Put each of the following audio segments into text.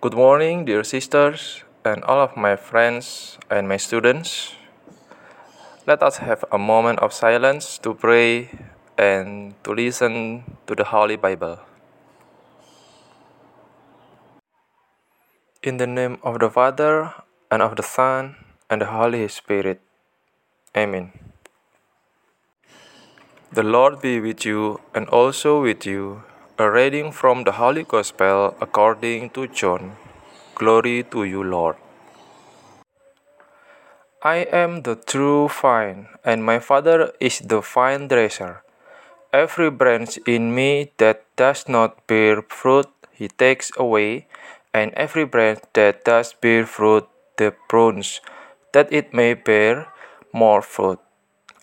Good morning, dear sisters, and all of my friends and my students. Let us have a moment of silence to pray and to listen to the Holy Bible. In the name of the Father, and of the Son, and the Holy Spirit. Amen. The Lord be with you and also with you. A reading from the Holy Gospel according to John. Glory to you, Lord. I am the true vine, and my Father is the vine dresser. Every branch in me that does not bear fruit, he takes away, and every branch that does bear fruit, the prunes, that it may bear more fruit.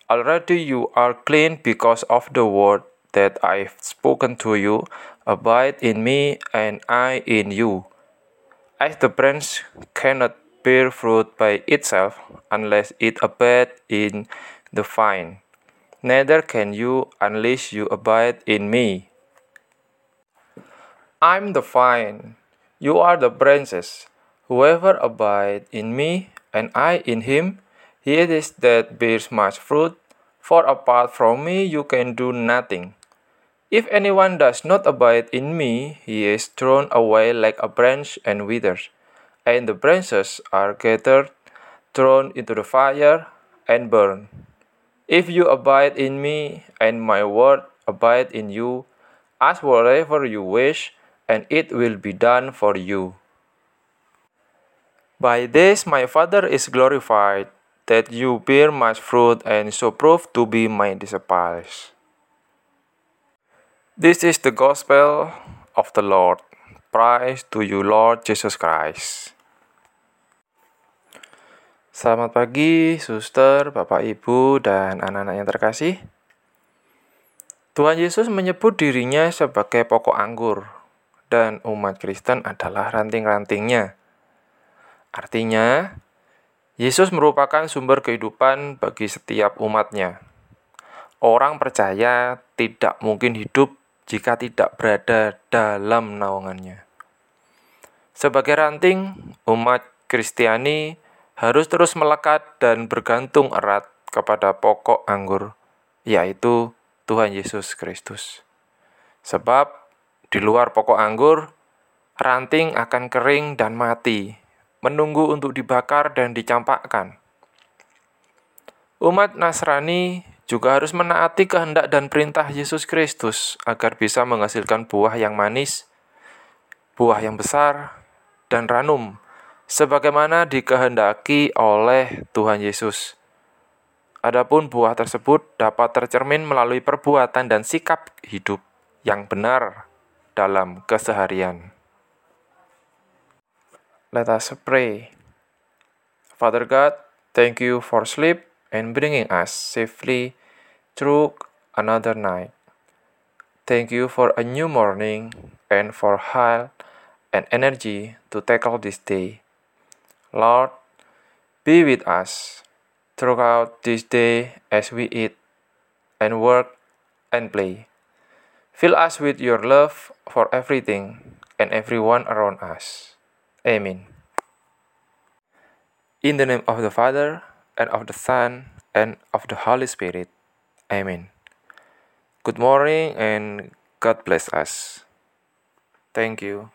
Already you are clean because of the word that I've spoken to you. Abide in me, and I in you. As the branch cannot bear fruit by itself unless it abide in the vine, neither can you unless you abide in me. I'm the vine, you are the branches. Whoever abides in me, and I in him, he it is that bears much fruit, for apart from me you can do nothing. If anyone does not abide in me, he is thrown away like a branch and withers, and the branches are gathered, thrown into the fire, and burned. If you abide in me, and my word abide in you, ask whatever you wish, and it will be done for you. By this my Father is glorified, that you bear much fruit and so prove to be my disciples. This is the gospel of the Lord. Praise to you, Lord Jesus Christ. Selamat pagi, suster, bapak, ibu, dan anak-anak yang terkasih. Tuhan Yesus menyebut dirinya sebagai pokok anggur, dan umat Kristen adalah ranting-rantingnya. Artinya, Yesus merupakan sumber kehidupan bagi setiap umatnya. Orang percaya tidak mungkin hidup jika tidak berada dalam naungannya. Sebagai ranting, umat Kristiani harus terus melekat dan bergantung erat kepada pokok anggur, yaitu Tuhan Yesus Kristus. Sebab di luar pokok anggur, ranting akan kering dan mati, menunggu untuk dibakar dan dicampakkan. Umat Nasrani juga harus menaati kehendak dan perintah Yesus Kristus agar bisa menghasilkan buah yang manis, buah yang besar, dan ranum, sebagaimana dikehendaki oleh Tuhan Yesus. Adapun buah tersebut dapat tercermin melalui perbuatan dan sikap hidup yang benar dalam keseharian. Let us pray. Father God, thank you for sleep and bringing us safely through another night. Thank you for a new morning and for health and energy to tackle this day. Lord, be with us throughout this day as we eat and work and play. Fill us with your love for everything and everyone around us. Amen. In the name of the Father, and of the Son, and of the Holy Spirit. Amen. Good morning and God bless us. Thank you.